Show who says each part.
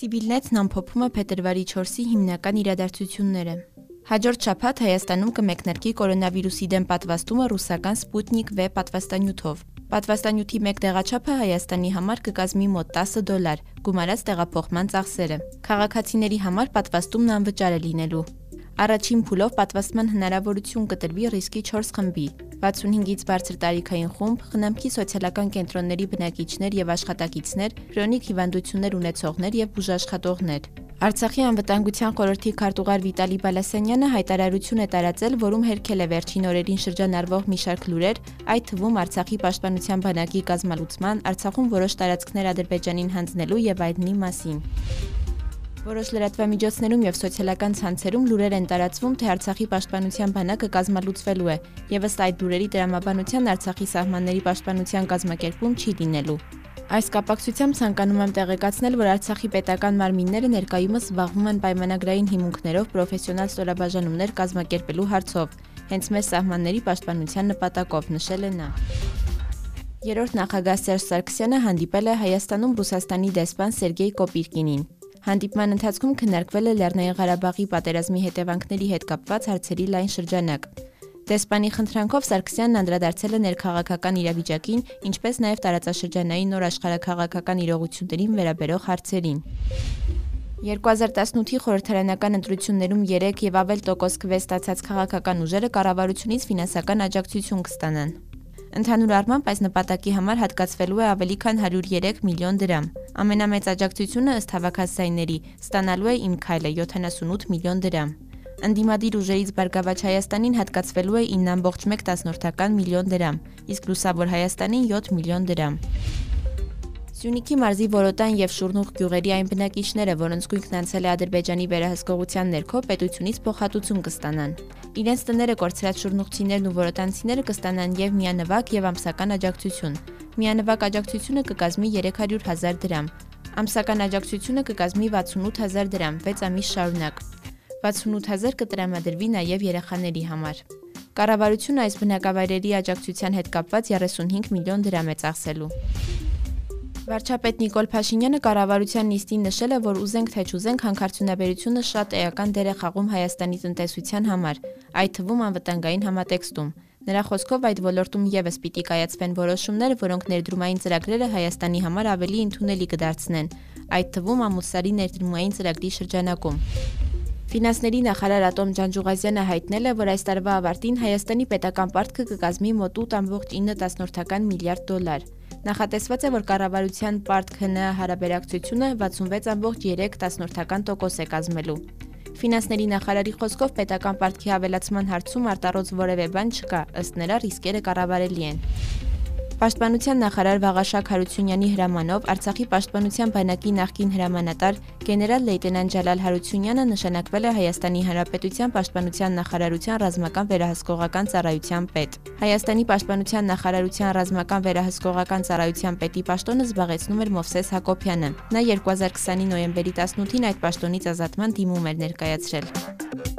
Speaker 1: Սիբիլնեցն ամփոփում է փետրվարի 4-ի հիմնական իրադարձությունները։ Հաջորդ շաբաթ Հայաստանում կմեկնարկի կորոնավիրուսի դեմ պատվաստումը ռուսական Sputnik V պատվաստանյութով։ Պատվաստանյութի մեկ տեղաչափը Հայաստանի համար կկազմի մոտ 10 դոլար, գումարած տեղափոխման ծախսերը։ Քաղաքացիների համար պատվաստումն անվճար է լինելու։ Առաջին փուլով պատվաստման հնարավորություն կտրվի ռիսկի 4 խմբի՝ 65-ից բարձր տարիքային խումբ, խնամքի սոցիալական կենտրոնների բնակիչներ եւ աշխատակիցներ, քրոնիկ հիվանդություններ ունեցողներ եւ բուժաշխատողներ։ Արցախի անվտանգության խորհրդի քարտուղար Վիտալի Բալասանյանը հայտարարություն է տարածել, որում հերքել է վերջին օրերին շրջանառվող մի շարք լուրեր, այդ թվում Արցախի պաշտպանության բանակի կազմալուծման, Արցախում որոշ տարածքներ Ադրբեջանին հանձնելու եւ այլնի մասին։ Որոշ լրատվամիջոցներում եւ սոցիալական ցանցերում լուրեր են տարածվում, թե Արցախի պաշտպանության բանակը կազմալուծվելու է, եւ ըստ այդ լուրերի դրամաբանության Արցախի սահմանների պաշտպանության կազմակերպում չի լինելու։ Այս կապակցությամբ ցանկանում եմ տեղեկացնել, որ Արցախի պետական մարմինները ներկայումս զբաղվում են պայմանագրային հիմունքներով պրոֆեսիոնալ ստորաբաժանումներ կազմակերպելու հարցով, հենց մեծ սահմանների պաշտպանության նպատակով, նշել է նա։ Երորդ նախագահ Սերժ Սարգսյանը հանդիպել է Հայաստանում Ռուսաստանի դեսպան Սերգեյ Կոպիրկինին։ Հանդիպման ընթացքում քննարկվել է Լեռնային Ղարաբաղի պատերազմի հետևանքների հետ կապված հարցերի լայն շրջանակ։ Դեսպանի խնդրանքով Սարգսյանն անդրադարձել է ներքաղաքական իրավիճակին, ինչպես նաև տարածաշրջանային նոր աշխարհակաղակական իրողություններին վերաբերող հարցերին։ 2018-ի խորհրդարանական ընտրություններում 3 եւ ավել տոկոս քվե ստացած քաղաքական ուժերը կառավարությունից ֆինանսական աջակցություն կստանան։ Ընդհանուր առմամբ այս նպատակի համար հատկացվելու է ավելի քան 103 միլիոն դրամ։ Ամենամեծ աջակցությունը ըստ հավաքածայինների ստանալու է Իմ քայլը 78 միլիոն դրամ։ Անդիմադիր ուժերից Բարգավաճ Հայաստանին հատկացվելու է 9.1 միլիոն դրամ, իսկ Լուսավոր Հայաստանին 7 միլիոն դրամ։ Սյունիքի մարզի Որոտան եւ Շուրնուղ գյուղերի այն բնակիչները, որոնց գույքն անցել է Ադրբեջանի վերահսկողության ներքո, պետությունից փոխհատուցում կստանան։ Իրենց տները կորցրած շուրնուղցիներն ու որոտանցիները կստանան եւ միանվագ եւ ամսական աջակցություն։ Միանվագ աջակցությունը կկազմի 300 հազար դրամ։ Ամսական աջակցությունը կկազմի 68 հազար դրամ 6 ամիս շարունակ։ 68 հազար կտրամադրվի նաև երեխաների համար։ Կառավարությունը այս բնակավայրերի աջակցության հետ կապված 35 միլիոն դրամ է ծախսելու։ Վարչապետ Նիկոլ Փաշինյանը կառավարության նիստին նշել է, որ ուզենք թե չուզենք հանքարդյունաբերությունը շատ էական դեր է խաղում Հայաստանի տնտեսության համար, այդ թվում անվտանգային համատեքստում։ Նրա խոսքով այդ ոլորտում եւս պիտի կայացվեն որոշումներ, որոնք ներդրումային ծրագրերը Հայաստանի համար ավելի ընդունելի կդարձնեն, այդ թվում ամուսարի ներդրումային ծրագրի շրջանակում։ Ֆինանսների նախարար Ատոմ Ջանջուղազյանը հայտնել է, որ այս տարվա ավարտին Հայաստանի պետական պարտքը կկազմի մոտ 8.9 միլիարդ դոլար։ Նախատեսված է, որ կառավարության պարտք ՀՆ հարաբերակցությունը 66.3% է կազմելու։ Ֆինանսների նախարարի խոսքով պետական պարտքի ավելացման հարցում արտառոց որևէ բան չկա, ըստ նրա ռիսկերը կառավարելի են։ Պաշտպանության նախարար Վաղաշակ Հարությունյանի հրամանով Արցախի պաշտպանության բանակի նախկին հրամանատար գեներալ լեյտենանտ Ջալալ Հարությունյանը նշանակվել է Հայաստանի Հանրապետության պաշտպանության նախարարության ռազմական վերահսկողական ծառայության պետ։ Հայաստանի պաշտպանության նախարարության ռազմական վերահսկողական ծառայության պետի պաշտոնը զբաղեցնում էր Մովսես Հակոբյանը։ Նա 2020-ի նոյեմբերի 18-ին այդ պաշտոնից ազատման դիմում էր ներկայացրել։